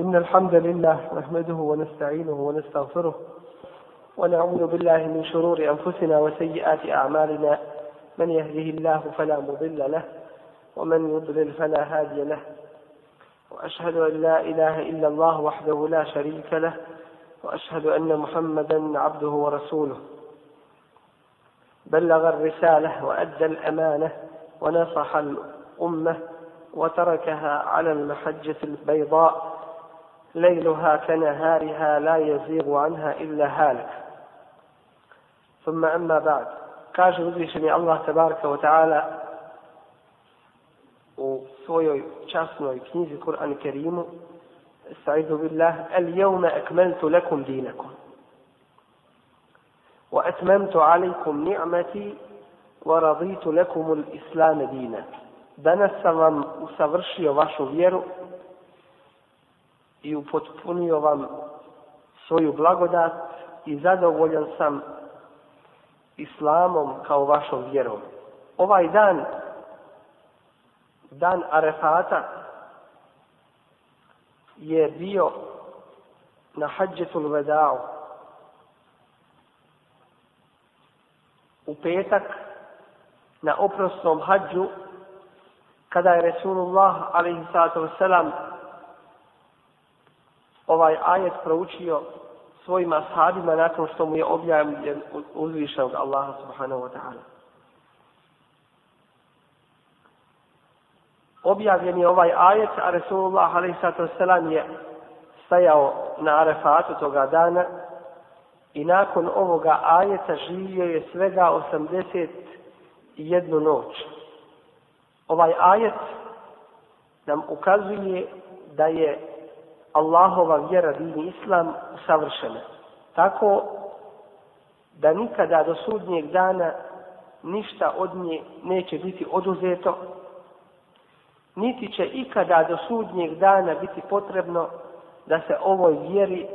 إن الحمد لله نحمده ونستعينه ونستغفره ونعوذ بالله من شرور أنفسنا وسيئات أعمالنا من يهده الله فلا مضل له ومن يضلل فلا هادي له وأشهد أن لا إله إلا الله وحده لا شريك له وأشهد أن محمدا عبده ورسوله بلغ الرسالة وأدى الأمانة ونصح الأمة وتركها على المحجة البيضاء ليلها كنهارها لا يزيغ عنها إلا هالك ثم أما بعد كاش uzvišeni الله تبارك وتعالى ta'ala u svojoj القرآن الكريم استعيذ بالله اليوم أكملت لكم دينكم وأتممت عليكم نعمتي ورضيت لكم الإسلام دينا Danas sam vam usavršio i upotpunio vam svoju blagodat i zadovoljan sam islamom kao vašom vjerom. Ovaj dan, dan Arefata, je bio na hađetul vedao. U petak, na oprostnom hađu, kada je Resulullah, alaihissalatu wasalam, ovaj ajet proučio svojim ashabima nakon što mu je objavljen uzvišen od Allaha subhanahu wa ta'ala. Objavljen je ovaj ajet, a Resulullah a.s. je stajao na arefatu toga dana i nakon ovoga ajeta živio je svega 81 noć. Ovaj ajet nam ukazuje da je Allahova vjera din islam savršena. Tako da nikada do sudnjeg dana ništa od nje neće biti oduzeto, niti će ikada do sudnjeg dana biti potrebno da se ovoj vjeri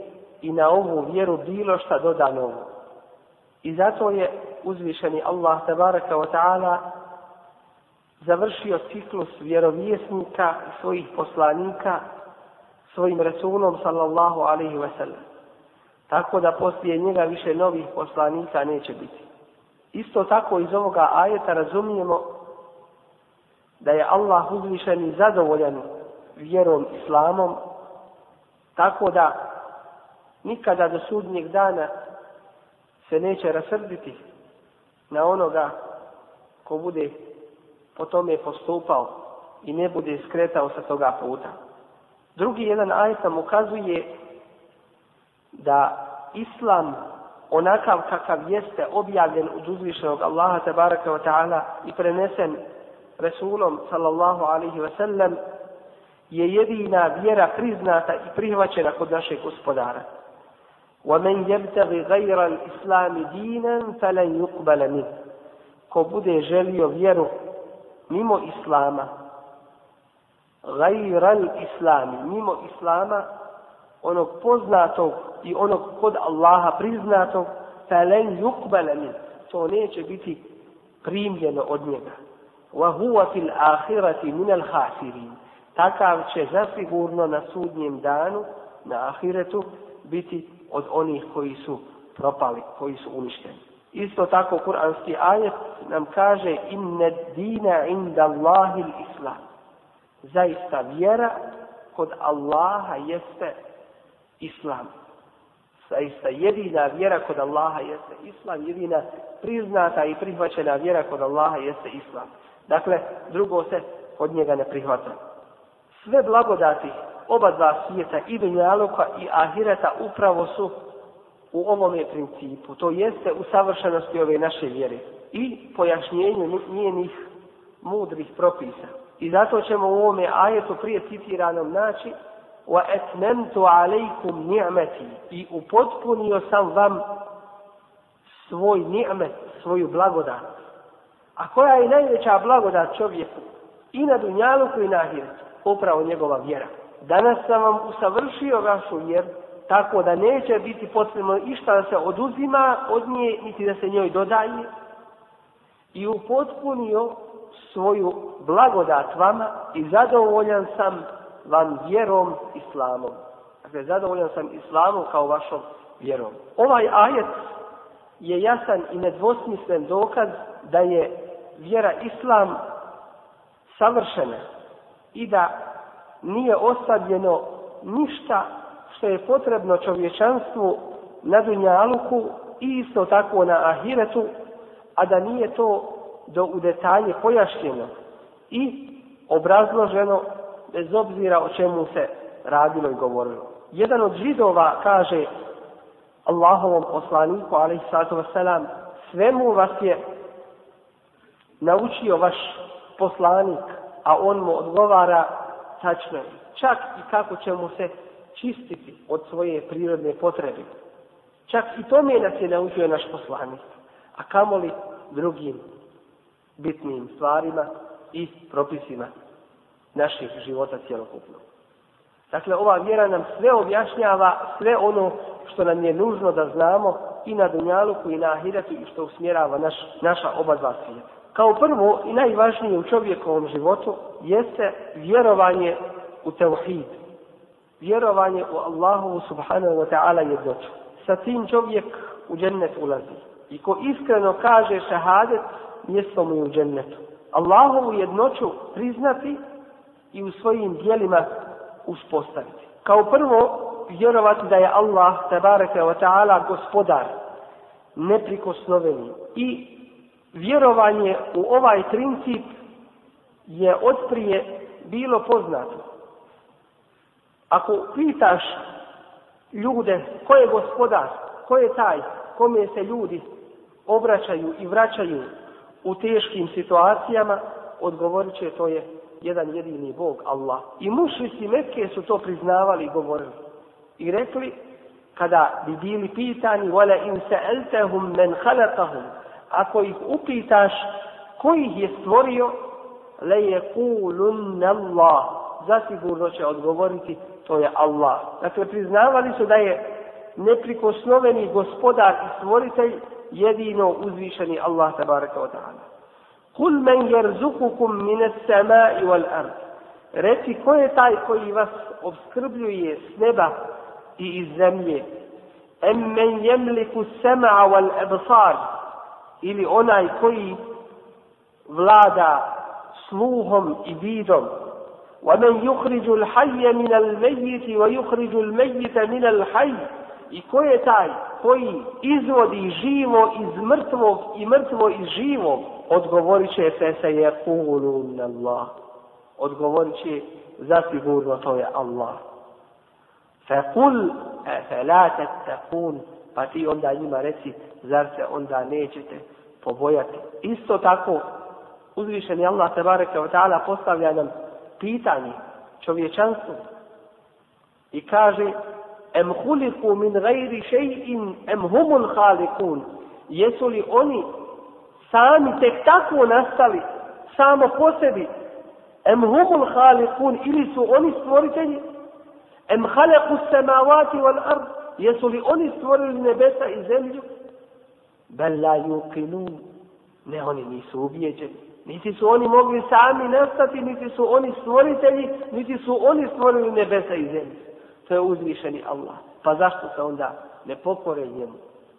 i na ovu vjeru bilo šta doda novo. I zato je uzvišeni Allah tabaraka wa ta'ala završio ciklus vjerovjesnika i svojih poslanika svojim Resulom sallallahu alaihi ve sellem. Tako da poslije njega više novih poslanika neće biti. Isto tako iz ovoga ajeta razumijemo da je Allah uzvišen i zadovoljan vjerom islamom, tako da nikada do sudnjeg dana se neće rasrditi na onoga ko bude po tome postupao i ne bude skretao sa toga puta. Drugi jedan ajet nam ukazuje da islam onakav kakav jeste objavljen od uzvišenog Allaha tabaraka wa ta'ala i prenesen Resulom sallallahu alaihi wa sallam je jedina vjera priznata i prihvaćena kod našeg gospodara. وَمَنْ يَبْتَغِ غَيْرَ الْإِسْلَامِ دِينًا فَلَنْ يُقْبَلَ مِنْ Ko bude želio vjeru mimo Islama, gajral islami, mimo islama, onog poznatog i onog kod Allaha priznatog, felen yukbala min, to neće biti primljeno od njega. Wa huwa fil ahirati min al khasirin. Takav će zasigurno na sudnjem danu, na ahiretu, biti od onih koji su propali, koji su uništeni. Isto tako kuranski ajet nam kaže inna dina inda Allahi l-Islam zaista vjera kod Allaha jeste islam. Zaista jedina vjera kod Allaha jeste islam, jedina priznata i prihvaćena vjera kod Allaha jeste islam. Dakle, drugo se od njega ne prihvata. Sve blagodati oba dva svijeta i dunjaluka i ahireta upravo su u ovome principu. To jeste u savršenosti ove naše vjere i pojašnjenju njenih mudrih propisa. I zato ćemo u ovome ajetu prije citiranom naći وَأَتْمَمْتُ عَلَيْكُمْ نِعْمَتِي I upotpunio sam vam svoj nimet, svoju blagodat. A koja je najveća blagodat čovjeku? I na dunjalu koji nahir, upravo njegova vjera. Danas sam vam usavršio vašu vjeru, tako da neće biti potrebno išta da se oduzima od nje, niti da se njoj dodaje. I upotpunio svoju blagodat vama i zadovoljan sam vam vjerom islamom. Dakle, zadovoljan sam islamom kao vašom vjerom. Ovaj ajet je jasan i nedvosmislen dokaz da je vjera islam savršena i da nije ostavljeno ništa što je potrebno čovječanstvu na dunjaluku i isto tako na ahiretu, a da nije to do u detalje pojašnjeno i obrazloženo bez obzira o čemu se radilo i govorilo. Jedan od židova kaže Allahovom poslaniku, ali i sato vaselam, svemu vas je naučio vaš poslanik, a on mu odgovara tačno čak i kako ćemo se čistiti od svoje prirodne potrebe. Čak i tome nas je naučio naš poslanik, a kamoli drugim bitnim stvarima i propisima naših života cjelokupno. Dakle, ova vjera nam sve objašnjava, sve ono što nam je nužno da znamo i na Dunjaluku i na Ahiretu i što usmjerava naš, naša oba dva svijeta. Kao prvo i najvažnije u čovjekovom životu jeste vjerovanje u Teuhid. Vjerovanje u Allahovu subhanahu wa ta'ala jednoću. Sa tim čovjek u džennet ulazi. I ko iskreno kaže šahadet, mjesto mu je u džennetu. Allahovu jednoću priznati i u svojim dijelima uspostaviti. Kao prvo, vjerovati da je Allah, tabareka wa ta'ala, gospodar, neprikosnoveni. I vjerovanje u ovaj princip je od prije bilo poznato. Ako pitaš ljude ko je gospodar, ko je taj, kome se ljudi obraćaju i vraćaju u teškim situacijama, odgovorit će to je jedan jedini Bog, Allah. I mušlici Mekke su to priznavali i govorili. I rekli, kada bi bili pitani, وَلَا إِنْ سَأَلْتَهُمْ مَنْ خَلَقَهُمْ Ako ih upitaš, koji ih je stvorio, لَيَقُولُنَّ Allah. Zasigurno će odgovoriti, to je Allah. Dakle, priznavali su da je neprikosnoveni gospodar i stvoritelj jedino uzvišeni Allah tabaraka wa ta'ala. Kul men jerzukukum mine sema i wal ard. Reci ko je taj koji vas obskrbljuje s neba i iz zemlje. Em men jemliku sema wal ebsar. Ili onaj koji vlada sluhom i vidom. Wa men yukhriju l'hajje minal mejiti wa yukhriju l'mejite minal hajje. I ko je taj koji izvodi živo iz mrtvog i mrtvo iz živog? Odgovorit će Fese je kurun Allah. Odgovorit će zasigurno to je Allah. Fekul e felate tekun. Pa ti onda njima reci zar se onda nećete pobojati. Isto tako uzvišen je Allah tebare kao ta'ala postavlja nam pitanje čovječanstvu. I kaže em huliku min gajri šeji'in em humul halikun. Jesu li oni sami tek tako nastali, samo po sebi? Em humul halikun ili su oni stvoritelji? Em haleku semavati wal ard? Jesu li oni stvorili nebesa i zemlju? Bel la yuqinun. Ne, oni nisu ubijeđeni. Niti su oni mogli sami nastati, niti su oni stvoritelji, niti su oni stvorili nebesa i zemlju to je uzvišeni Allah. Pa zašto se onda ne pokore njemu?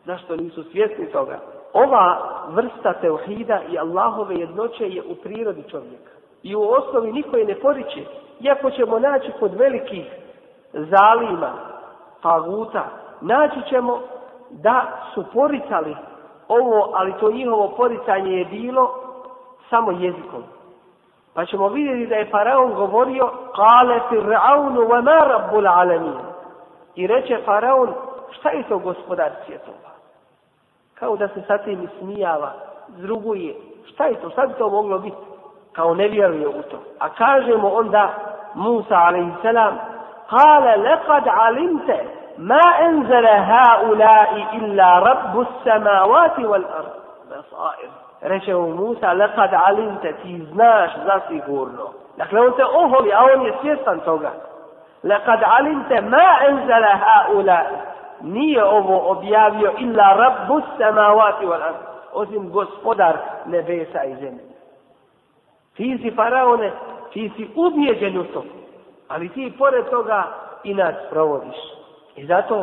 Zašto nisu svjesni toga? Ova vrsta teuhida i Allahove jednoće je u prirodi čovjeka. I u osnovi niko je ne poriče. Iako ćemo naći kod velikih zalima, paguta, naći ćemo da su poricali ovo, ali to njihovo poricanje je bilo samo jezikom. Pa ćemo vidjeti da je faraon govorio Kale fir'aunu wa ma rabbul alamin. I reče faraon, šta je to gospodar svjetova? Kao da se sa tim smijava, zruguje. Šta je to? Šta bi to moglo biti? Kao ne vjeruje u to. A kažemo onda Musa a.s. Kale lekad alimte ma enzele ha'ulai illa rabbu samavati wal ardu. Besair reče mu Musa, lekad alim te, ti znaš zasigurno. Dakle, on se oholi, a on je svjestan toga. Lekad alim te, ma enzele haula, nije ovo objavio, illa rabbu samavati wal ard, osim gospodar nebesa i zemlje. Ti si faraone, ti si ubjeđen u to, ali ti pored toga i nas provodiš. I zato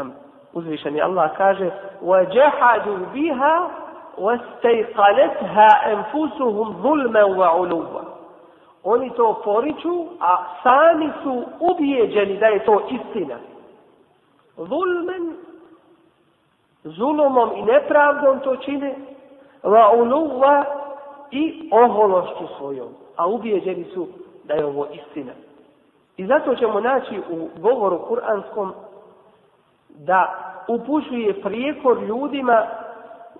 um, uzvišeni Allah kaže وَجَحَدُوا بِهَا واستيقلتها انفسهم ظلما وعلوا oni to poriču, a sami su ubijeđeni da je to istina. Zulmen, zulomom i nepravdom to čine, va uluva i ohološću svojom, a ubijeđeni su da je ovo istina. I zato ćemo naći u govoru kuranskom da upušuje prijekor ljudima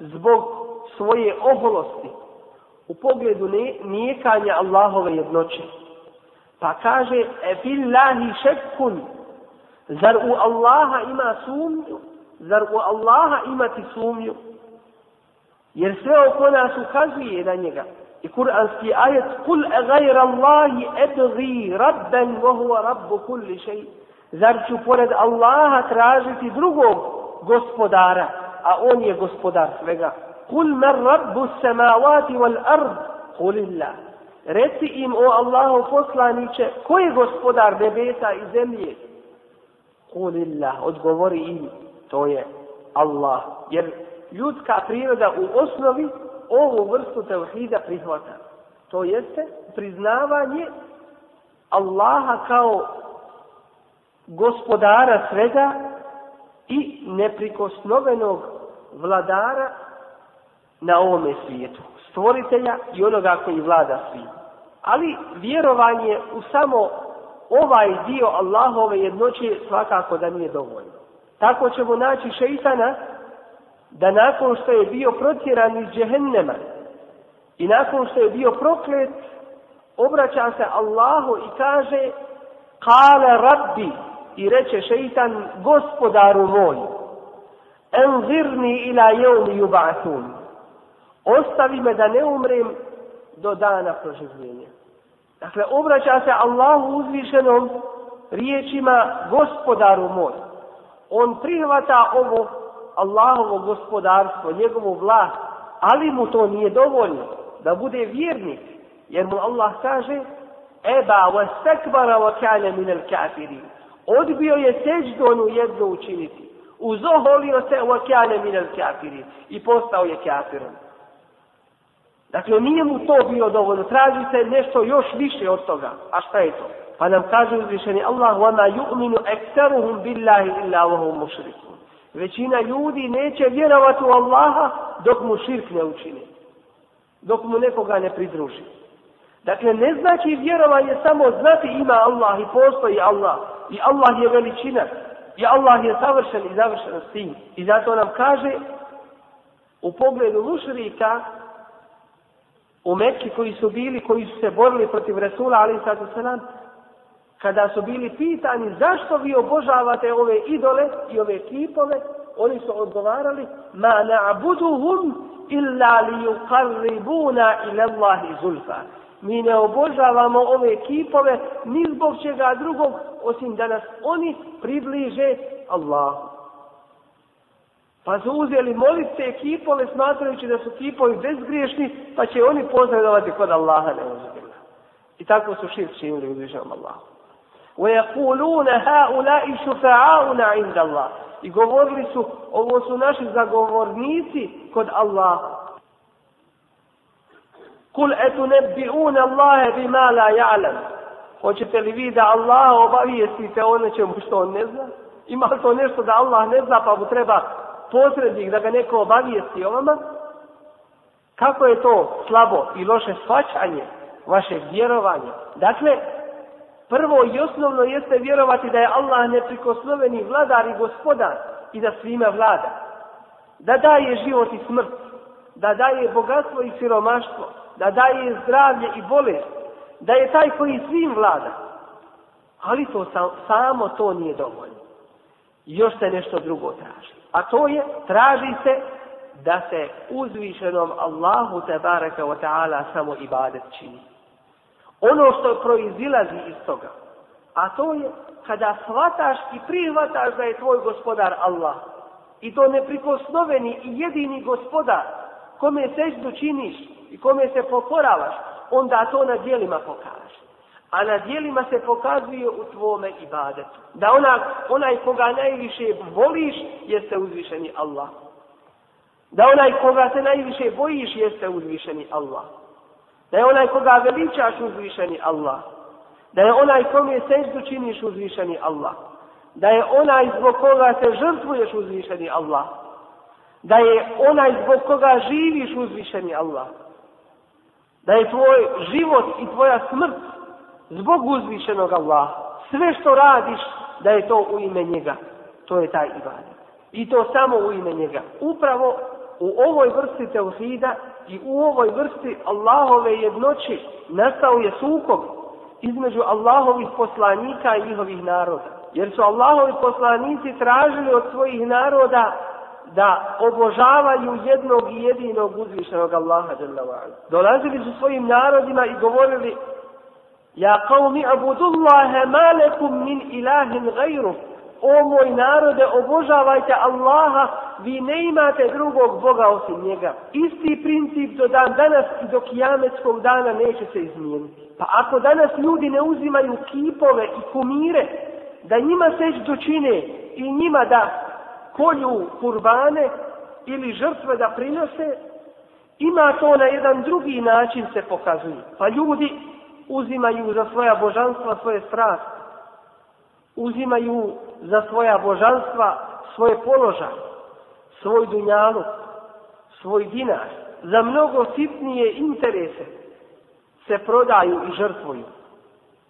zbog svoje oholosti u pogledu ne, nijekanja Allahove jednoće. Pa kaže, e billahi šekun, zar u Allaha ima sumnju? Zar u Allaha imati sumnju? Jer sve oko nas ukazuje na njega. I kuranski ajet, kul e gajra Allahi edri rabben, vohuva rabbu kulli šeji. Zar ću pored Allaha tražiti drugog gospodara, a on je gospodar svega. قل من رب السماوات والأرض قل الله reci im o Allahu poslaniće ko je gospodar nebesa i zemlje قل الله odgovori im to je Allah jer ljudska priroda u osnovi ovu vrstu tevhida prihvata to jeste priznavanje Allaha kao gospodara svega i neprikosnovenog vladara na ovome svijetu. Stvoritelja i onoga koji vlada svijet. Ali vjerovanje u samo ovaj dio Allahove jednoće svakako da nije dovoljno. Tako ćemo naći šeitana da nakon što je bio protjeran iz džehennema i nakon što je bio proklet, obraća se Allahu i kaže Kale rabbi i reče šeitan gospodaru moj Envirni ila jevni jubatuni ostavi me da ne umrem do dana proživljenja. Dakle, obraća se Allahu uzvišenom riječima gospodaru moj. On prihvata ovo Allahovo gospodarstvo, njegovu vlast, ali mu to nije dovoljno da bude vjernik, jer mu Allah kaže Eba wa stekbara wa kane minel kafirin. Odbio je seđu onu jednu učiniti. Uzoholio se wa kane minel kafirin. I postao je kafirom. Dakle, nije mu to bilo dovoljno, traži se nešto još više od toga. A šta je to? Pa nam kaže uzvišeni Allah, وَمَا يُؤْمِنُ أَكْسَرُهُمْ بِاللَّهِ إِلَّا وَهُمْ مُشْرِكُونَ Većina ljudi neće vjerovati u Allaha dok mu širk ne učini. Dok mu nekoga ne pridruži. Dakle, ne znači vjerovanje samo znati ima Allah i postoji Allah. I Allah je veličina. I Allah je završen i završen s tim. I zato nam kaže u pogledu mušrika u Mekki koji su bili, koji su se borili protiv Resula, ali sad se nam, kada su bili pitani zašto vi obožavate ove idole i ove kipove, oni su odgovarali, ma na'buduhum illa li yukarribuna ila Allahi zulfa. Mi ne obožavamo ove kipove ni zbog čega drugog, osim da nas oni približe Allahu. Pa su uzeli molice kipove smatrajući da su kipovi bezgriješni, pa će oni pozdravljavati kod Allaha ne I tako su širk činili uzvišenom Allahu. وَيَقُولُونَ هَاُلَا إِشُفَعَاُنَا عِنْدَ اللَّهِ I govorili su, ovo su naši zagovornici kod Allaha. قُلْ أَتُنَبِّئُونَ اللَّهَ بِمَا لَا يَعْلَمُ Hoćete li vi da Allaha obavijestite ono čemu što on ne zna? Ima to nešto da Allah ne zna pa mu treba posrednik da ga neko obavijesti o vama, kako je to slabo i loše shvaćanje vašeg vjerovanja. Dakle, prvo i osnovno jeste vjerovati da je Allah neprikosnoveni vladar i gospodar i da svime vlada. Da daje život i smrt, da daje bogatstvo i siromaštvo, da daje zdravlje i bolest, da je taj koji svim vlada. Ali to samo to nije dovoljno. Još se nešto drugo traži. A to je, traži se da se uzvišenom Allahu tebareka wa ta'ala samo ibadet čini. Ono što proizilazi iz toga, a to je kada shvataš i prihvataš da je tvoj gospodar Allah i to neprikosnoveni i jedini gospodar kome seždu činiš i kome se pokoravaš, onda to na dijelima pokažeš a na dijelima se pokazuje u tvome ibadetu. Da ona, onaj koga najviše voliš, jeste uzvišeni Allah. Da onaj koga se najviše bojiš, jeste uzvišeni Allah. Da je onaj koga veličaš, uzvišeni Allah. Da je onaj kom je seždu činiš, uzvišeni Allah. Da je onaj zbog koga se žrtvuješ, uzvišeni Allah. Da je onaj zbog koga živiš, uzvišeni Allah. Da je tvoj život i tvoja smrt zbog uzvišenog Allaha. Sve što radiš, da je to u ime njega. To je taj ibadet. I to samo u ime njega. Upravo u ovoj vrsti teuhida i u ovoj vrsti Allahove jednoći nastao je sukob između Allahovih poslanika i njihovih naroda. Jer su Allahovi poslanici tražili od svojih naroda da obožavaju jednog i jedinog uzvišenog Allaha. Dolazili su svojim narodima i govorili يا قوم اعبدوا الله ما لكم من اله غيره O moj narode, obožavajte Allaha, vi ne imate drugog Boga osim njega. Isti princip do dan danas i do kijametskog dana neće se izmijeniti. Pa ako danas ljudi ne uzimaju kipove i kumire, da njima seć dočine i njima da kolju kurbane ili žrtve da prinose, ima to na jedan drugi način se pokazuje. Pa ljudi uzimaju za svoja božanstva svoje strast. Uzimaju za svoja božanstva svoje položaje, svoj dunjalog, svoj dinar. Za mnogo sitnije interese se prodaju i žrtvuju.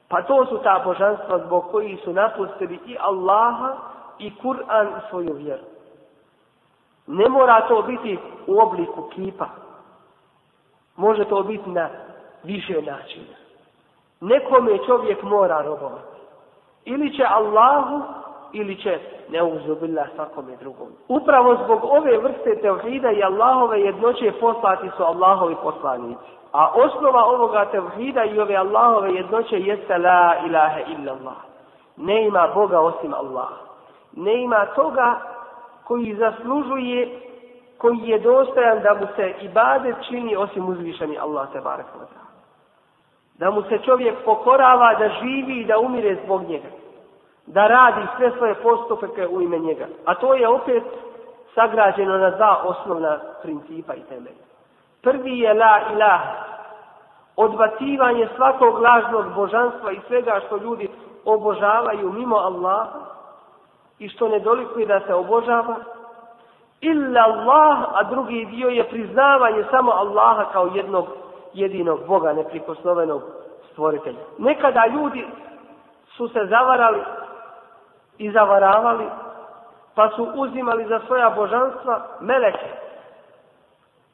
Pa to su ta božanstva zbog koji su napustili i Allaha i Kur'an i svoju vjeru. Ne mora to biti u obliku kipa. Može to biti na više načina nekome čovjek mora robovati. Ili će Allahu, ili će neuzubila svakome drugom. Upravo zbog ove vrste tevhida i Allahove jednoće poslati su Allahovi poslanici. A osnova ovoga tevhida i ove Allahove jednoće jeste la ilaha illa Allah. Ne ima Boga osim Allah. Ne ima toga koji zaslužuje, koji je dostajan da mu se ibadet čini osim uzvišeni Allah tebara kvala da mu se čovjek pokorava da živi i da umire zbog njega. Da radi sve svoje postupke u ime njega. A to je opet sagrađeno na dva osnovna principa i temelja. Prvi je la ilah, odbacivanje svakog lažnog božanstva i svega što ljudi obožavaju mimo Allaha i što ne dolikuje da se obožava, illa Allah, a drugi dio je priznavanje samo Allaha kao jednog jedinog Boga, neprikosnovenog stvoritelja. Nekada ljudi su se zavarali i zavaravali, pa su uzimali za svoja božanstva meleke,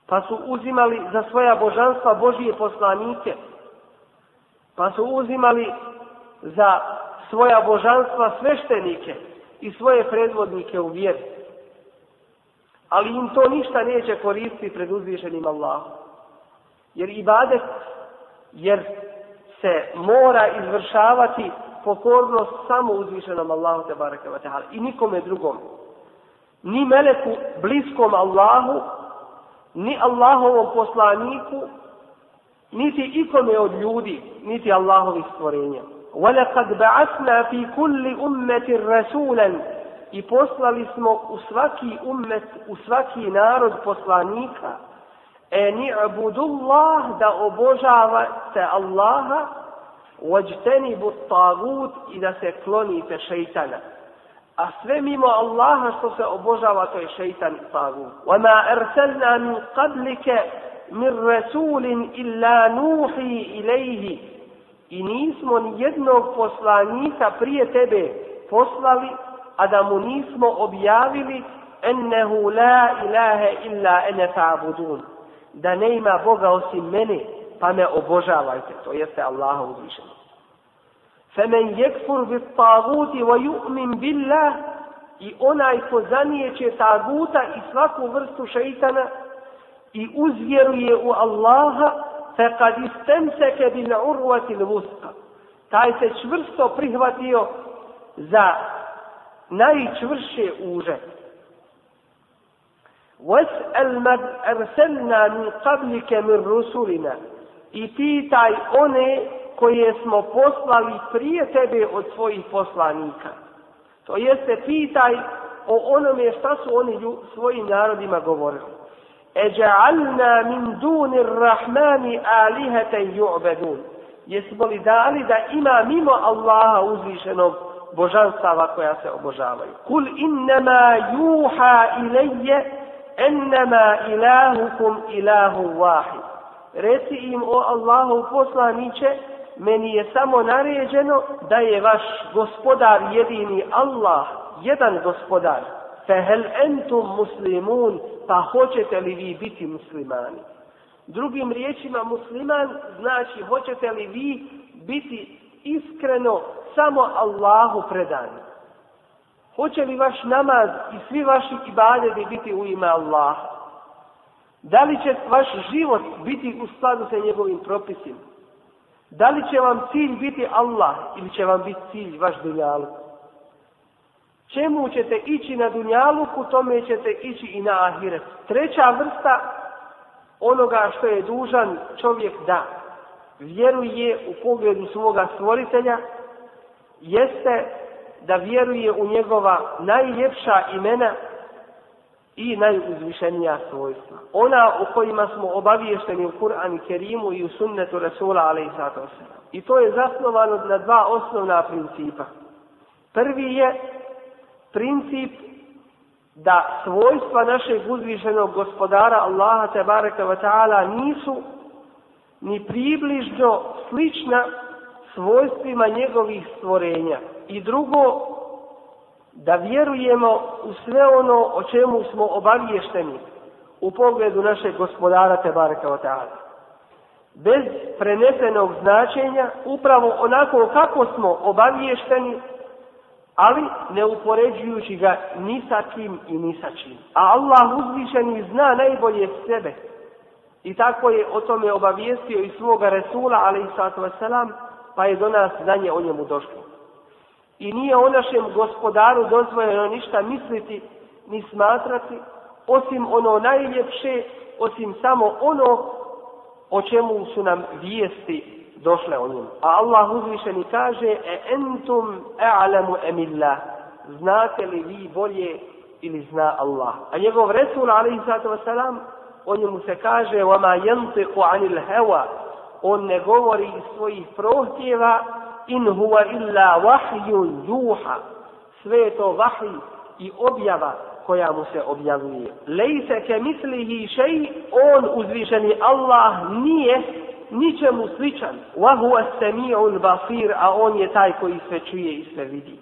pa su uzimali za svoja božanstva Božije poslanike, pa su uzimali za svoja božanstva sveštenike i svoje predvodnike u vjeri. Ali im to ništa neće koristiti pred uzvišenim Allahom jer ibadet jer se mora izvršavati pokornost samo uzvišenom Allahu te bareke ve taala i nikome drugom ni meleku bliskom Allahu ni Allahovom poslaniku niti ikome od ljudi niti Allahovih stvorenja وَلَقَدْ بَعَثْنَا فِي كُلِّ أُمَّةٍ رَسُولًا I poslali smo u svaki ummet, u svaki narod poslanika, eni abudullah da obožava se Allaha vajteni bud tagut i da se klonite šeitana. A sve mimo Allaha što se obožava to je šeitan i tagut. Vama erselna min qablike min rasulin illa nuhi ilaihi i nismo ni jednog poslanika prije tebe poslali, a da mu nismo objavili ennehu la ilahe illa ene fa'budun da ne ima Boga osim mene, pa me obožavajte, to jeste Allaha uzvišeno. Femen jekfur bi taguti wa yu'min billah i onaj ko zanijeće taguta i svaku vrstu šeitana i uzvjeruje u Allaha fe kad istemseke bil urvati lvuska taj se čvrsto prihvatio za najčvrše užetnje. وَاسْأَلْ مَدْ أَرْسَلْنَا مِنْ قَبْلِكَ مِنْ رُسُولِنَا I pitaj one koje smo poslali prije tebe od svojih poslanika. To jeste, pitaj o onome šta su oni svojim narodima govorili. اَجَعَلْنَا مِنْ دُونِ الرَّحْمَانِ آلِهَةَ يُعْبَدُونَ Jesmo li dali da ima mimo Allaha uzvišenog božanstava koja se obožavaju? قُلْ إِنَّمَا يُوحَا إِلَيَّ ennema ilahukum ilahu vahid. Reci im o Allahu poslaniće, meni je samo naređeno da je vaš gospodar jedini Allah, jedan gospodar. Fehel entum muslimun, pa hoćete li vi biti muslimani? Drugim riječima musliman znači hoćete li vi biti iskreno samo Allahu predani. Hoće li vaš namaz i svi vaši ibadeti biti u ime Allaha? Da li će vaš život biti u skladu sa njegovim propisima? Da li će vam cilj biti Allah ili će vam biti cilj vaš dunjaluk? Čemu ćete ići na dunjaluku, tome ćete ići i na ahiret. Treća vrsta onoga što je dužan čovjek da vjeruje u pogledu svoga stvoritelja jeste da vjeruje u njegova najljepša imena i najuzvišenija svojstva. Ona u kojima smo obaviješteni u Kur'an i Kerimu i u sunnetu Rasula a.s. I to je zasnovano na dva osnovna principa. Prvi je princip da svojstva našeg uzvišenog gospodara Allaha tebareka wa ta'ala nisu ni približno slična svojstvima njegovih stvorenja i drugo da vjerujemo u sve ono o čemu smo obavješteni u pogledu našeg gospodara Tebare Kavotara. Bez prenesenog značenja, upravo onako kako smo obavješteni, ali ne upoređujući ga ni sa kim i ni sa čim. A Allah uzvišeni zna najbolje sebe. I tako je o tome obavijestio i svoga Resula, ali i sallatu wasalam, pa je do nas znanje o njemu došlo. I nije o našem gospodaru dozvoljeno ništa misliti ni smatrati, osim ono najljepše, osim samo ono o čemu su nam vijesti došle o njemu. A Allah uzvišeni kaže, e entum e'alamu emilla, znate li vi bolje ili zna Allah. A njegov Resul, alaihi sallatu wasalam, o njemu se kaže, vama jantiku anil heva, on ne govori iz svojih prohtjeva in huwa illa vahjun juha sve je to vahj i objava koja mu se objavljuje lejse ke mislihi šej on uzvišeni Allah nije ničemu sličan vahua semi'un basir a on je taj koji sve čuje i sve vidi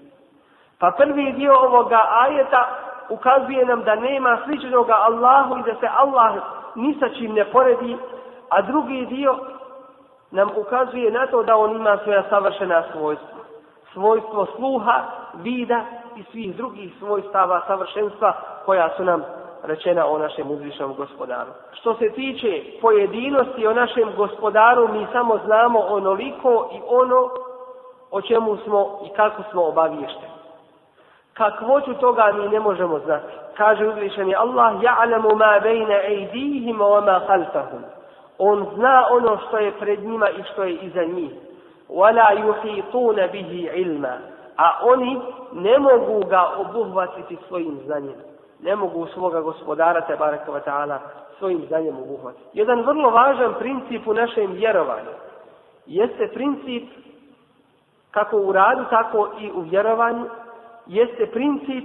pa prvi dio ovoga ajeta ukazuje nam da nema sličnoga Allahu i da se Allah ni sa čim ne poredi, a drugi dio nam ukazuje na to da on ima svoja savršena svojstva. Svojstvo sluha, vida i svih drugih svojstava savršenstva koja su nam rečena o našem uzvišnom gospodaru. Što se tiče pojedinosti o našem gospodaru, mi samo znamo onoliko i ono o čemu smo i kako smo obaviješteni. Kakvoću toga mi ne možemo znati. Kaže uzvišeni Allah, ja'lamu ma bejne ejdihim wa ma haltahum on zna ono što je pred njima i što je iza njih. وَلَا يُحِيطُونَ بِهِ عِلْمًا A oni ne mogu ga obuhvatiti svojim znanjem. Ne mogu svoga gospodara, te baraka ta'ala, svojim znanjem obuhvatiti. Jedan vrlo važan princip u našem vjerovanju jeste princip kako u radu, tako i u vjerovanju, jeste princip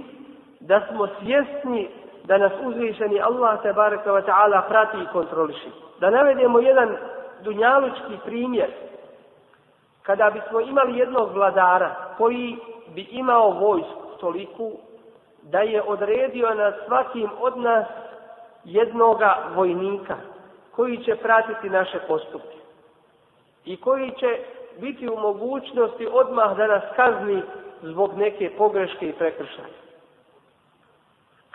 da smo svjesni da nas uzvišeni Allah te barekova ta'ala prati i kontroliši. Da navedemo jedan dunjalučki primjer. Kada bismo imali jednog vladara koji bi imao vojsku toliku da je odredio na svakim od nas jednoga vojnika koji će pratiti naše postupke i koji će biti u mogućnosti odmah da nas kazni zbog neke pogreške i prekršanja.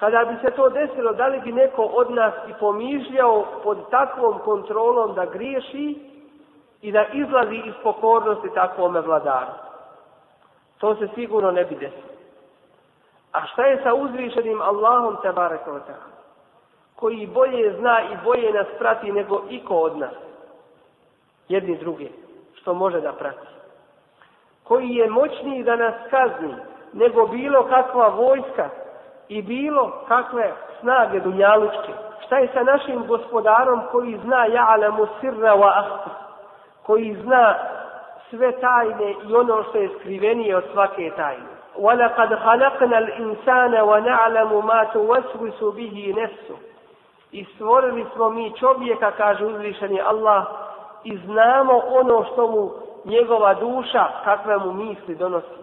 Kada bi se to desilo, da li bi neko od nas i pomižljao pod takvom kontrolom da griješi i da izlazi iz pokornosti takvome vladaru? To se sigurno ne bi desilo. A šta je sa uzvišenim Allahom te barekota? Koji bolje zna i bolje nas prati nego iko od nas. Jedni druge. Što može da prati. Koji je moćniji da nas kazni nego bilo kakva vojska i bilo kakve snage dunjalučke. Šta je sa našim gospodarom koji zna ja'lamu sirra wa ahtu, koji zna sve tajne i ono što je skrivenije od svake tajne. وَلَقَدْ خَلَقْنَا الْإِنسَانَ وَنَعْلَمُ مَا تُوَسْوِسُ بِهِ نَفْسُ I stvorili smo mi čovjeka, kaže uzvišeni Allah, i znamo ono što mu njegova duša, kakve mu misli donosi.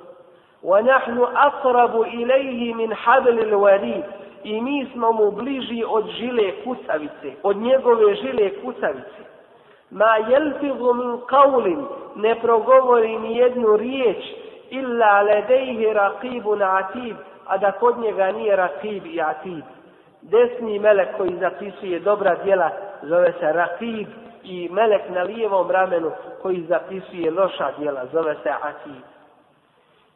ونحن أقرب إليه من حبل الوريد i mi smo mu bliži od žile kucavice, od njegove žile kucavice. Ma jelfidu min kaulin, ne progovori ni jednu riječ, illa ledejhi rakibu na atib, a da kod njega nije rakib i atib. Desni melek koji zapisuje dobra djela zove se rakib i melek na lijevom ramenu koji zapisuje loša djela zove se atib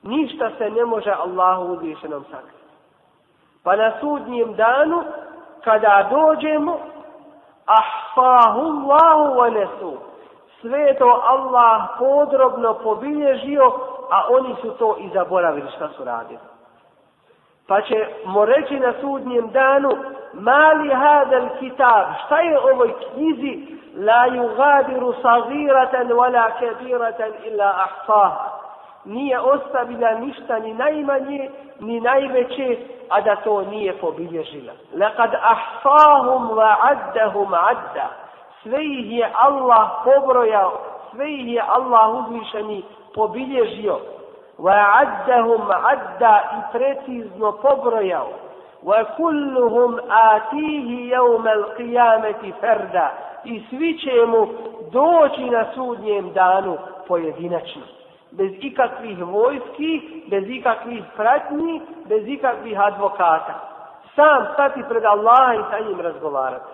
ništa se ne može Allahu uzvišenom sakriti. Pa na sudnjem danu, kada dođemo, ahfahu Allahu wa nesu. Sve to Allah podrobno pobilježio, a oni su to i zaboravili šta su radili. Pa ćemo reći na sudnjem danu, mali hadel kitab, šta je ovoj knjizi, la yugadiru sagiratan wala kabiratan illa ahfaha nije ostavila ništa ni najmanje ni najveće, a da to nije pobilježila. Laqad ahsahum wa addahum adda. Sve ih je Allah pobrojao, sve ih je Allah uzvišeni pobilježio. Wa addahum adda i precizno pobrojao. Wa kulluhum atihi yawma al-qiyamati farda. I svi će mu doći na sudnjem danu pojedinačno bez ikakvih vojski, bez ikakvih pratnji, bez ikakvih advokata. Sam stati pred Allaha i sa njim razgovarati.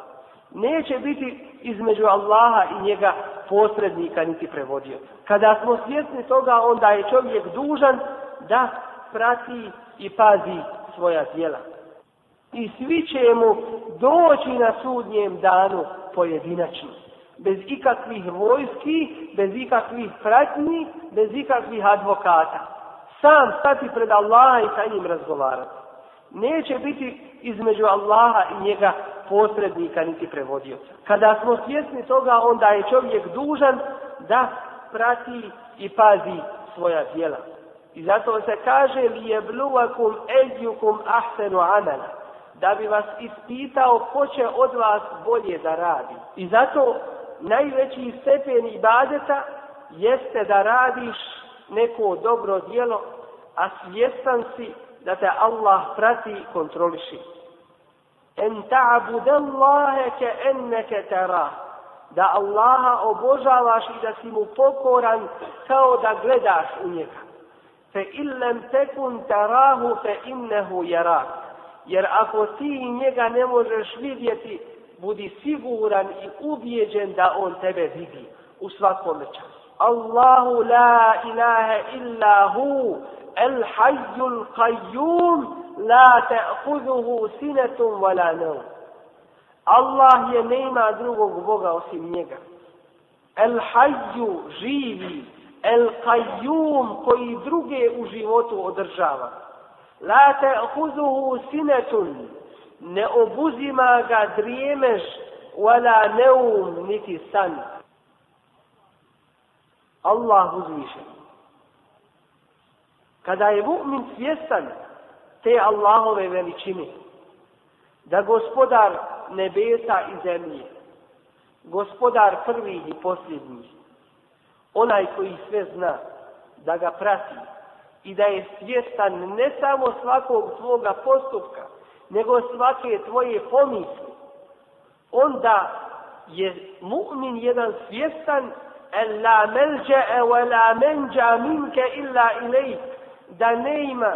Neće biti između Allaha i njega posrednika niti prevodio. Kada smo svjesni toga, onda je čovjek dužan da prati i pazi svoja djela. I svi će mu doći na sudnjem danu pojedinačno bez ikakvih vojski, bez ikakvih pratnji, bez ikakvih advokata. Sam stati pred Allaha i sa njim razgovarati. Neće biti između Allaha i njega posrednika niti prevodioca. Kada smo svjesni toga, onda je čovjek dužan da prati i pazi svoja djela. I zato se kaže li je bluvakum ejukum ahsenu amela da bi vas ispitao ko će od vas bolje da radi. I zato najveći stepen ibadeta jeste da radiš neko dobro dijelo, a svjestan si da te Allah prati i kontroliši. En ta'abude Allahe ke enneke tera. Da Allaha obožavaš i da si mu pokoran kao da gledaš u njega. Fe illem tekun terahu fe innehu jera. Jer ako ti njega ne možeš vidjeti, budi siguran i ubijeđen da on tebe vidi u svakom času. Allahu la ilaha illa hu, el hajjul qajjum, la te'kuduhu sinetum wala nevum. Allah je nema drugog Boga osim njega. El hajju živi, el kajjum koji druge u životu održava. La te'kuduhu sinetum, ne obuzima ga drijemež wala neum niti san. Allah uzviše. Kada je mu'min svjestan te Allahove veličine, da gospodar nebesa i zemlje, gospodar prvih i posljednjih, onaj koji sve zna da ga prati i da je svjestan ne samo svakog svoga postupka, nego svake tvoje pomisli, onda je mu'min jedan svjestan en la melđe'e ve la menđa minke illa ilajk da ne ima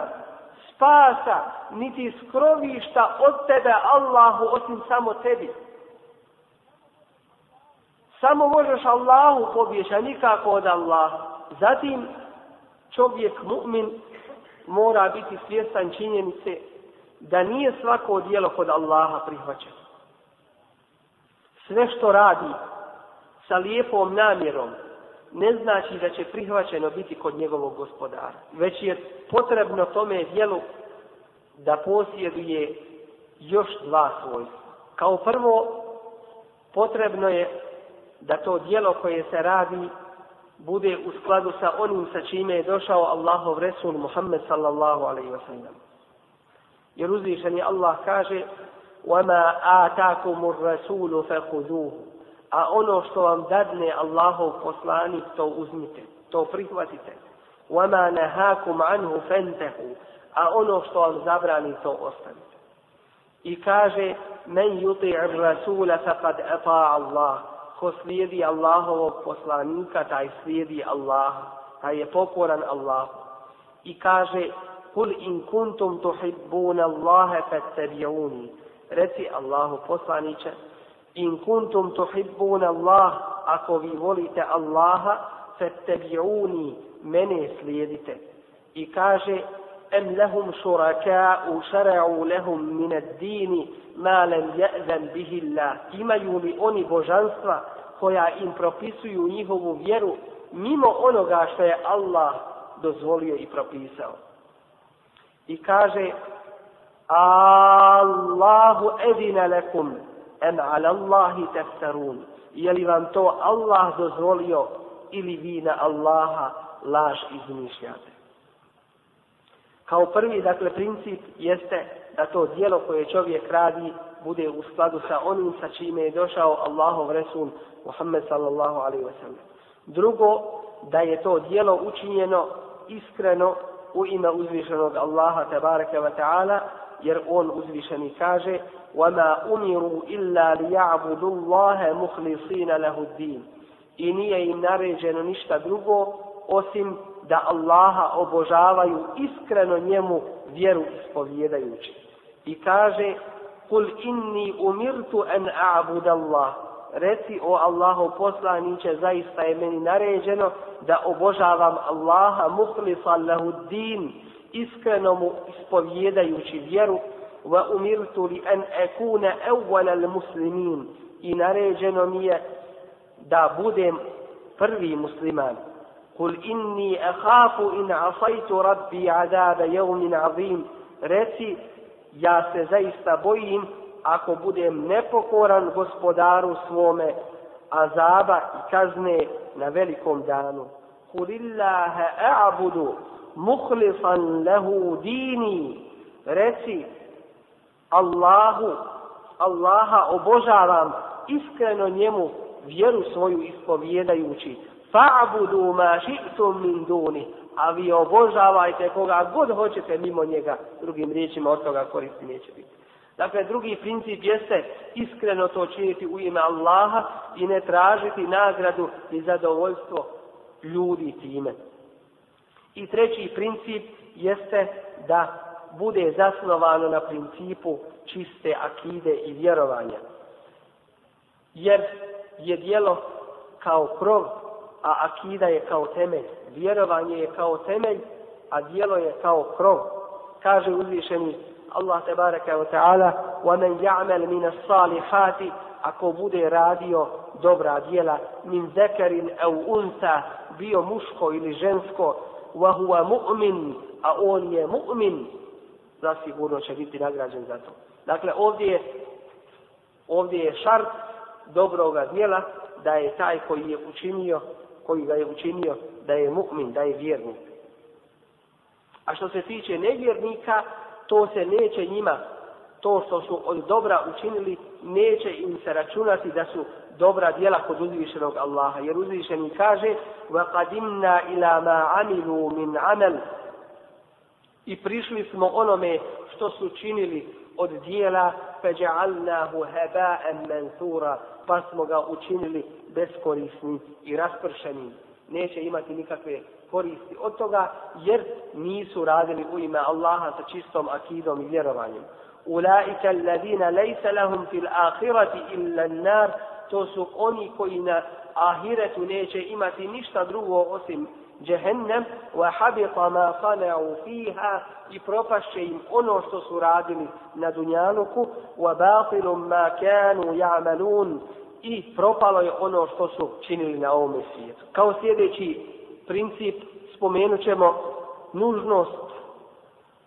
spasa niti skrovišta od tebe Allahu osim samo tebi. Samo možeš Allahu pobjeća nikako od Allaha. Zatim čovjek mu'min mora biti svjestan činjenice da nije svako dijelo kod Allaha prihvaćeno. Sve što radi sa lijepom namjerom ne znači da će prihvaćeno biti kod njegovog gospodara, već je potrebno tome dijelu da posjeduje još dva svojstva. Kao prvo, potrebno je da to dijelo koje se radi bude u skladu sa onim sa čime je došao Allahov Resul Muhammed sallallahu alaihi wa sallam. Jer uzvišeni Allah kaže وَمَا آتَاكُمُ الرَّسُولُ فَقُذُوهُ A ono što vam dadne Allahov poslanik, to uzmite, to prihvatite. وَمَا نَهَاكُمْ عَنْهُ فَنْتَهُ A ono što vam zabrani, to ostavite. I kaže, men يُطِعِ الرَّسُولَ فَقَدْ أَطَاعَ اللَّهُ Ko slijedi Allahovog poslanika, taj slijedi Allah, taj je pokoran Allahu. I kaže, Kul in kuntum tuhibbun Allahe fattabijuni. Reci Allahu poslaniće. In kuntum tuhibbun Allah, ako vi volite Allaha, fattabijuni, mene slijedite. I kaže, em lahum šuraka u šara'u lahum min ad-dini ma lam ya'zan bihi Allah imaju li oni božanstva koja im propisuju njihovu vjeru mimo onoga što je Allah dozvolio i propisao i kaže Allahu edine lekum en ala Allahi tefterun je li vam to Allah dozvolio ili vi na Allaha laž izmišljate kao prvi dakle princip jeste da to dijelo koje čovjek radi bude u skladu sa onim sa čime je došao Allahov Resul Muhammed sallallahu alaihi wa sallam drugo da je to dijelo učinjeno iskreno u ime uzvišenog Allaha tabaraka wa ta'ala, jer on uzvišeni kaže وَمَا أُمِرُوا إِلَّا لِيَعْبُدُ اللَّهَ مُخْلِصِينَ لَهُ الدِّينَ I nije im naređeno ništa drugo osim da Allaha obožavaju iskreno njemu vjeru ispovjedajući. I kaže قُلْ إِنِّي أُمِرْتُ أَنْ أَعْبُدَ اللَّهَ reci o Allahu poslaniće, zaista je meni naređeno da obožavam Allaha muhlisa lahu din, iskreno mu ispovjedajući vjeru, wa umirtu li an akuna awwala muslimin i naređeno mi je da budem prvi musliman. Kul inni akhafu in asaytu rabbi azaba yawmin azim. Reci, ja se zaista bojim ako budem nepokoran gospodaru svome, a zaba i kazne na velikom danu. Kulillaha a'budu muhlisan lehu dini. Reci, Allahu, Allaha obožavam iskreno njemu vjeru svoju ispovjedajući. Fa'budu ma ši'tum min duni. A vi obožavajte koga god hoćete mimo njega. Drugim riječima od toga koristi neće biti. Dakle, drugi princip jeste iskreno to činiti u ime Allaha i ne tražiti nagradu i zadovoljstvo ljudi time. I treći princip jeste da bude zasnovano na principu čiste akide i vjerovanja. Jer je dijelo kao krov, a akida je kao temelj. Vjerovanje je kao temelj, a dijelo je kao krov. Kaže uzvišeni Allah te baraka wa ta'ala wa men ja'mel min salihati ako bude radio dobra djela min zekarin au unsa bio muško ili žensko wa huwa mu'min a on je mu'min zasigurno će biti nagrađen za to dakle ovdje je ovdje je šart dobroga djela da je taj koji je učinio koji ga je učinio da je mu'min, da je vjernik a što se tiče nevjernika to se neće njima, to što su od dobra učinili, neće im se računati da su dobra djela kod uzvišenog Allaha. Jer uzvišeni kaže, وَقَدِمْنَا إِلَا مَا عَمِلُوا مِنْ عَمَلُ I prišli smo onome što su činili od dijela, فَجَعَلْنَاهُ هَبَاءً مَنْثُورًا Pa smo ga učinili beskorisnim i raspršenim. Neće imati nikakve koristi od toga jer nisu radili u ime Allaha sa čistom akidom i vjerovanjem. Ulaika alladina lejsa lahum fil ahirati illa nar, to su oni koji na ahiretu neće imati ništa drugo osim jahannam wa habita ma sana'u fiha i propašće im ono što su radili na dunjaluku wa batilum ma kanu ya'malun i propalo je ono što su činili na ovom svijetu kao sljedeći princip spomenut ćemo nužnost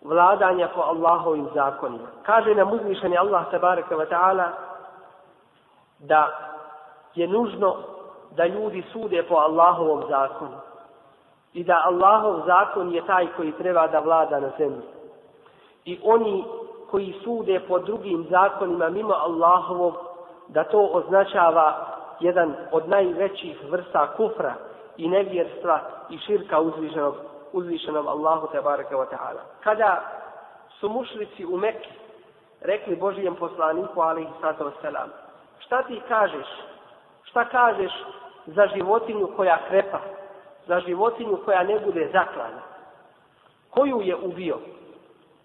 vladanja po Allahovim zakonima. Kaže nam uzvišeni Allah tabaraka wa ta'ala da je nužno da ljudi sude po Allahovom zakonu i da Allahov zakon je taj koji treba da vlada na zemlji. I oni koji sude po drugim zakonima mimo Allahovog, da to označava jedan od najvećih vrsta kufra, i nevjerstva i širka uzvišenog, uzvišenog Allahu tebareke wa ta'ala. Kada su mušlici u Mekki rekli Božijem poslaniku, alaihi sato selam, šta ti kažeš, šta kažeš za životinju koja krepa, za životinju koja ne bude zaklana, koju je ubio?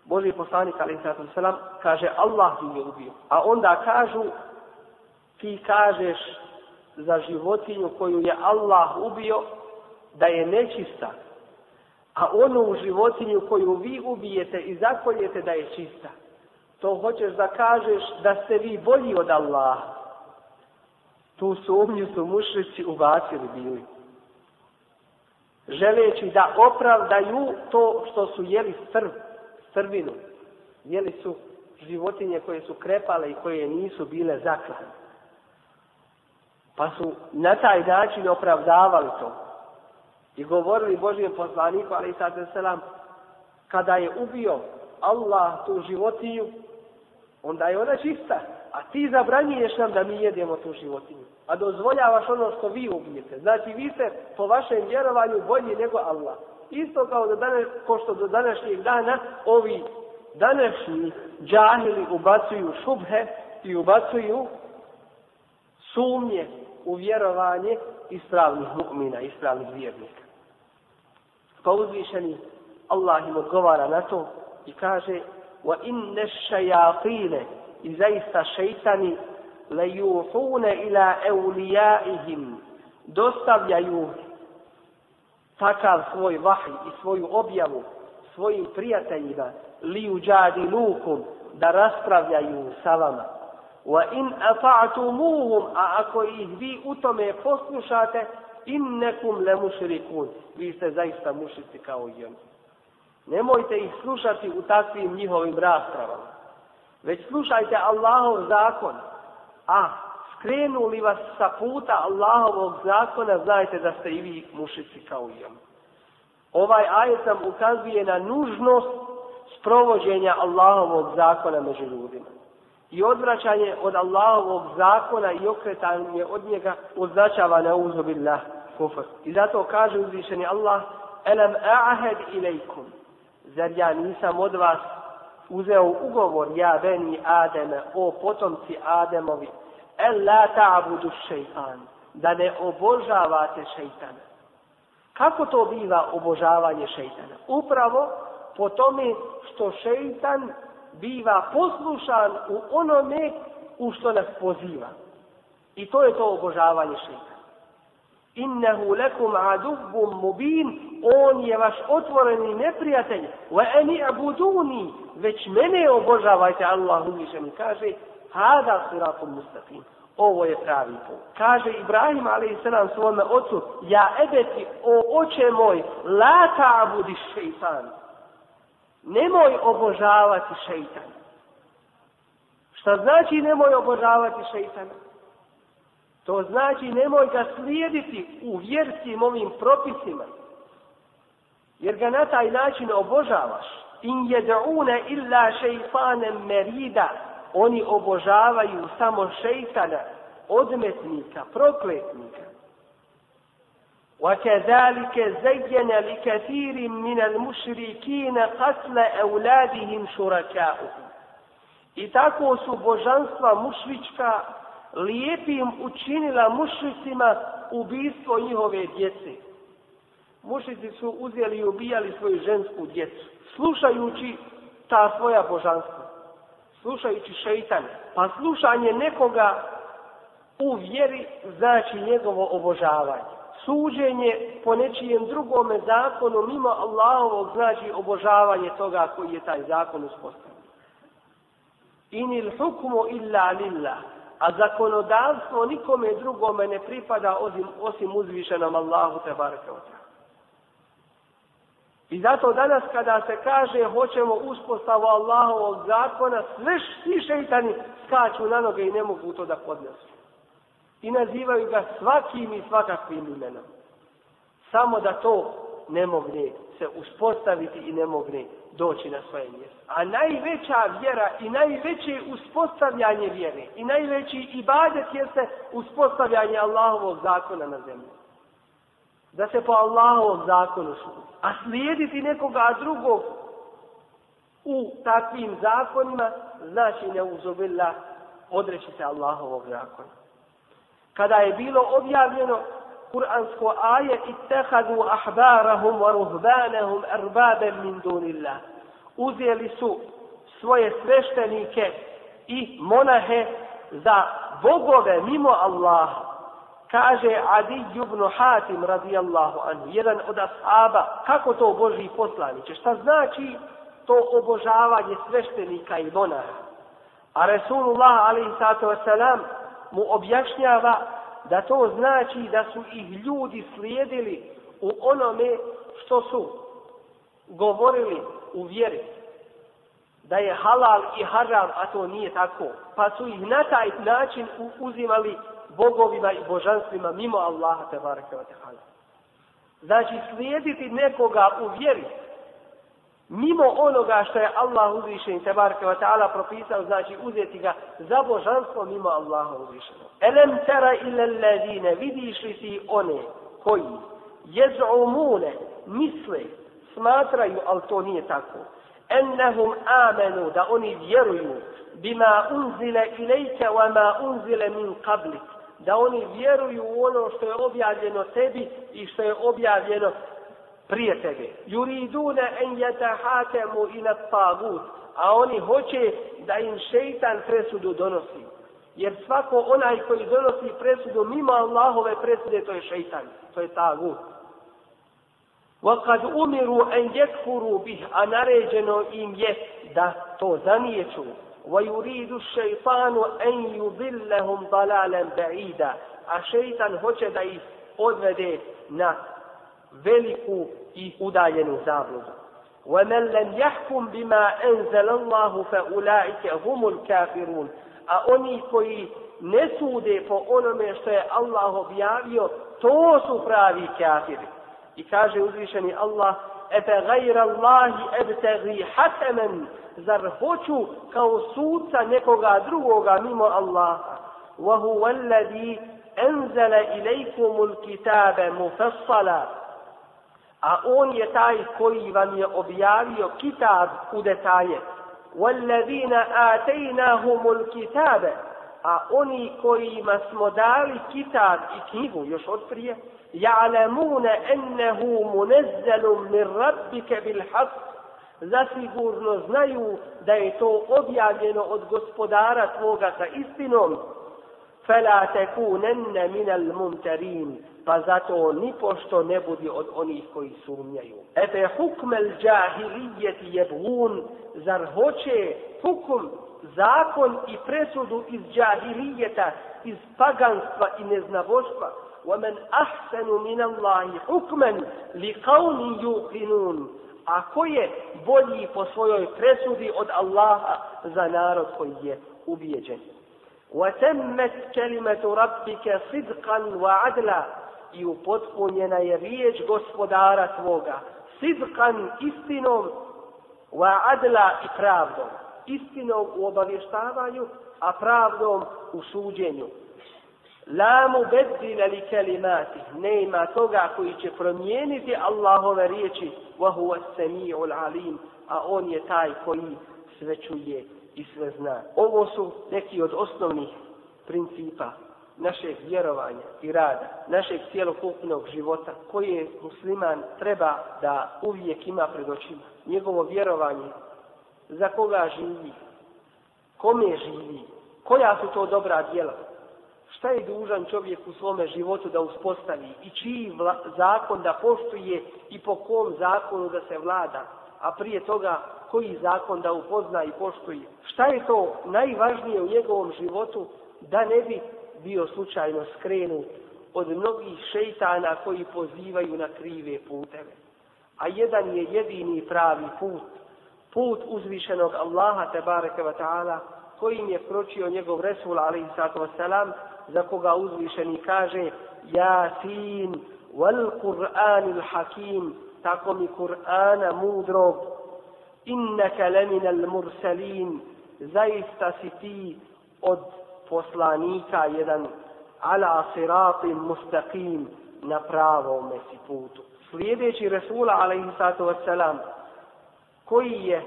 Boži poslanik, alaihi sato selam, kaže Allah ju je ubio. A onda kažu, ti kažeš za životinju koju je Allah ubio da je nečista, a onu životinju koju vi ubijete i zakoljete da je čista, to hoćeš da kažeš da ste vi bolji od Allah. Tu sumnju su mušrici ubacili bili. Želeći da opravdaju to što su jeli srv, srvinu. Jeli su životinje koje su krepale i koje nisu bile zaklane. Pa su na taj način opravdavali to. I govorili Božijem poslaniku, ali i sad selam, kada je ubio Allah tu životinju, onda je ona čista. A ti zabranjuješ nam da mi jedemo tu životinju. A dozvoljavaš ono što vi ubijete. Znači vi ste po vašem vjerovanju bolji nego Allah. Isto kao da danas, ko što do današnjeg dana, ovi današnji džahili ubacuju šubhe i ubacuju sumnje u vjerovanje ispravnih mu'mina, ispravnih vjernika. Pa uzvišeni Allah im odgovara na to i kaže وَإِنَّ الشَّيَاطِينَ i zaista šeitani لَيُوْحُونَ إِلَىٰ أَوْلِيَائِهِمْ dostavljaju takav svoj vahj i svoju objavu svojim prijateljima li uđadi lukum da raspravljaju sa vama wa in ata'tumuhum a ako ih vi u tome poslušate innakum la mushrikun vi ste zaista mušici kao i oni nemojte ih slušati u takvim njihovim raspravama već slušajte Allahov zakon a skrenuli vas sa puta Allahovog zakona znajte da ste i vi mušici kao i oni ovaj ajet nam ukazuje na nužnost provođenja Allahovog zakona među ljudima i odvraćanje od Allahovog zakona i okretanje od njega označava na uzu billah kufr. I zato kaže uzvišeni Allah, elem a'ahed ilajkum, zar ja nisam od vas uzeo ugovor ja veni Ademe, o potomci Ademovi, el la ta'budu šeitan, da ne obožavate šeitana. Kako to biva obožavanje šeitana? Upravo po tome što šeitan biva poslušan u onome u što nas poziva. I to je to obožavanje šeitana. Innehu lekum adubbum mubin, on je vaš otvoreni neprijatelj. Wa eni abuduni, već mene obožavajte, Allah uviše mi kaže, hada siratum mustafim, ovo je pravi put. Kaže Ibrahim, ali i sedam svome ocu, ja ebeti, o oče moj, la ta abudi šeitanu nemoj obožavati šeitana. Šta znači nemoj obožavati šeitana? To znači nemoj ga slijediti u vjerskim ovim propisima. Jer ga na taj način obožavaš. In jed'une illa šeitanem merida. Oni obožavaju samo šeitana, odmetnika, prokletnika. وكذلك زين لكثير من المشركين قتل أولادهم شركاؤهم I tako su božanstva mušvička lijepim učinila mušvicima ubistvo njihove djece. Mušici su uzeli i ubijali svoju žensku djecu, slušajući ta svoja božanstva, slušajući šeitan. Pa slušanje nekoga u vjeri znači njegovo obožavanje suđenje po nečijem drugome zakonu mimo Allahovog znači obožavanje toga koji je taj zakon uspostavio. In il hukmu illa lillah. A zakonodavstvo nikome drugome ne pripada osim, osim uzvišenom Allahu te barke I zato danas kada se kaže hoćemo uspostavu Allahovog zakona, sve šeitani skaču na noge i ne mogu to da podnesu i nazivaju ga svakim i svakakvim imenom. Samo da to ne mogne se uspostaviti i ne mogne doći na svoje mjesto. A najveća vjera i najveće uspostavljanje vjere i najveći ibadet je se uspostavljanje Allahovog zakona na zemlji. Da se po Allahovom zakonu sudi. A slijediti nekoga drugog u takvim zakonima znači ne uzobila odreći se Allahovog zakona kada je bilo objavljeno kuransko aje i tehadu ahbarahum wa ruhbanahum erbabe min dunillah. Uzijeli su svoje sveštenike i monahe za bogove mimo Allaha. Kaže Adi ibn Hatim radijallahu anhu, jedan od ashaba, kako to Boži poslaniće? Šta znači to obožavanje sveštenika i monaha? A Resulullah alaihi sato wasalam, mu objašnjava da to znači da su ih ljudi slijedili u onome što su govorili u vjeri da je halal i haram, a to nije tako. Pa su ih na taj način uzimali bogovima i božanstvima mimo Allaha tebara kevata hala. Znači slijediti nekoga u vjeri, mimo onoga što je Allah uzvišen te barke wa ta'ala propisao, znači uzeti ga za božanstvo mimo Allaha uzvišenog. Elem tera ila ladine, vidiš li ti one koji jez'umune, misle, smatraju, ali to nije tako, ennehum amenu, da oni vjeruju, bima unzile ilajke wa ma unzile min qablik, da oni vjeruju u ono što je objavljeno tebi i što je objavljeno prije tebe. Juriduna en jeta hakemu ila tagut. A oni hoće da im šeitan presudu donosi. Jer svako onaj koji donosi presudu mimo Allahove presude, to je šeitan. To je tagut. وَقَدْ أُمِرُوا أَنْ يَكْفُرُوا بِهِ A naređeno im je da to zanijeću. وَيُرِيدُ الشَّيْطَانُ أَنْ يُبِلَّهُمْ ضَلَالًا بَعِيدًا A šeitan hoće da ih odvede na veliku i udaljenu zabludu. وَمَنْ لَنْ يَحْكُمْ بِمَا أَنْزَلَ اللَّهُ فَأُولَٰئِكَ هُمُ الْكَافِرُونَ A oni koji ne sude po onome što je Allah objavio, to su pravi kafiri. I kaže uzvišeni Allah, Epe gajra Allahi ebtegi hatemen, zar hoću kao sudca nekoga drugoga mimo Allaha? وَهُوَ الَّذِي أَنْزَلَ إِلَيْكُمُ الْكِتَابَ مُفَصَّلًا a on je taj koji vam je objavio kitab u detalje. وَالَّذِينَ آتَيْنَاهُمُ الْكِتَابَ A oni kojima smo dali kitab i knjigu još od prije, يَعْلَمُونَ أَنَّهُ مُنَزَّلٌ مِنْ رَبِّكَ بِالْحَقِّ Zasigurno znaju da je to objavljeno od gospodara tvoga sa istinom. فَلَا تَكُونَنَّ مِنَ الْمُمْتَرِينَ pa zato ni pošto ne budi od onih koji sumnjaju. Ete je hukme l'đahilijeti jebun, zar hoće hukum, zakon i presudu iz džahilijeta, iz paganstva i neznavoštva, وَمَنْ أَحْسَنُ مِنَ اللَّهِ حُكْمًا لِقَوْمِ يُقِنُونَ A ko je bolji po svojoj presudi od Allaha za narod koji je ubijeđen? وَتَمَّتْ كَلِمَةُ رَبِّكَ صِدْقًا وَعَدْلًا i upotpunjena je riječ gospodara tvoga. Sidkan istinom wa adla i pravdom. Istinom u obavještavanju, a pravdom u suđenju. La mu beddila li kalimati. Ne ima toga koji će promijeniti Allahove riječi. Wa huwa sami'u alim. A on je taj koji sve čuje i sve zna. Ovo su neki od osnovnih principa našeg vjerovanja i rada, našeg cijelokupnog života koje musliman treba da uvijek ima pred očima. Njegovo vjerovanje, za koga živi, kome živi, koja su to dobra djela, šta je dužan čovjek u svome životu da uspostavi i čiji vla, zakon da poštuje i po kom zakonu da se vlada, a prije toga koji zakon da upozna i poštuje. Šta je to najvažnije u njegovom životu da ne bi bio slučajno skrenut od mnogih šeitana koji pozivaju na krive puteve. A jedan je jedini pravi put, put uzvišenog Allaha te bareke ve taala kojim je kročio njegov resul alejhi salatu selam za koga uzvišeni kaže ja sin wal qur'an al hakim tako mi qur'ana mudro innaka lamina al mursalin zaista si ti od poslanika jedan ala siratim mustaqim na pravome si putu. Slijedeći Resula alaihissalatu wassalam koji je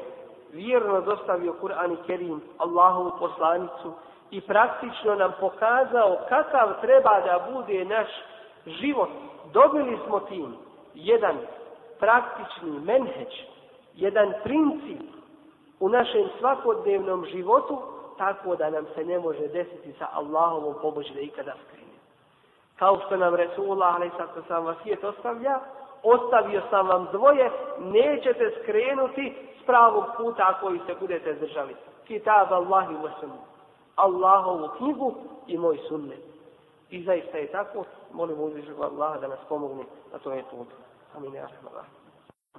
vjerno dostavio Kur'an i Kerim Allahovu poslanicu i praktično nam pokazao kakav treba da bude naš život. Dobili smo tim jedan praktični menheđ, jedan princip u našem svakodnevnom životu tako da nam se ne može desiti sa Allahovom pomoći da ikada skrine. Kao što nam Resulullah, ali sad sam vas svijet ostavlja, ostavio sam vam dvoje, nećete skrenuti s pravog puta koji se budete držali. Kitab Allahi wa sunnu. Allahovu knjigu i moj sunnet. I zaista je tako, molim uzvišnog Allaha da nas pomogne na tome putu. Amin. Amin. Amin.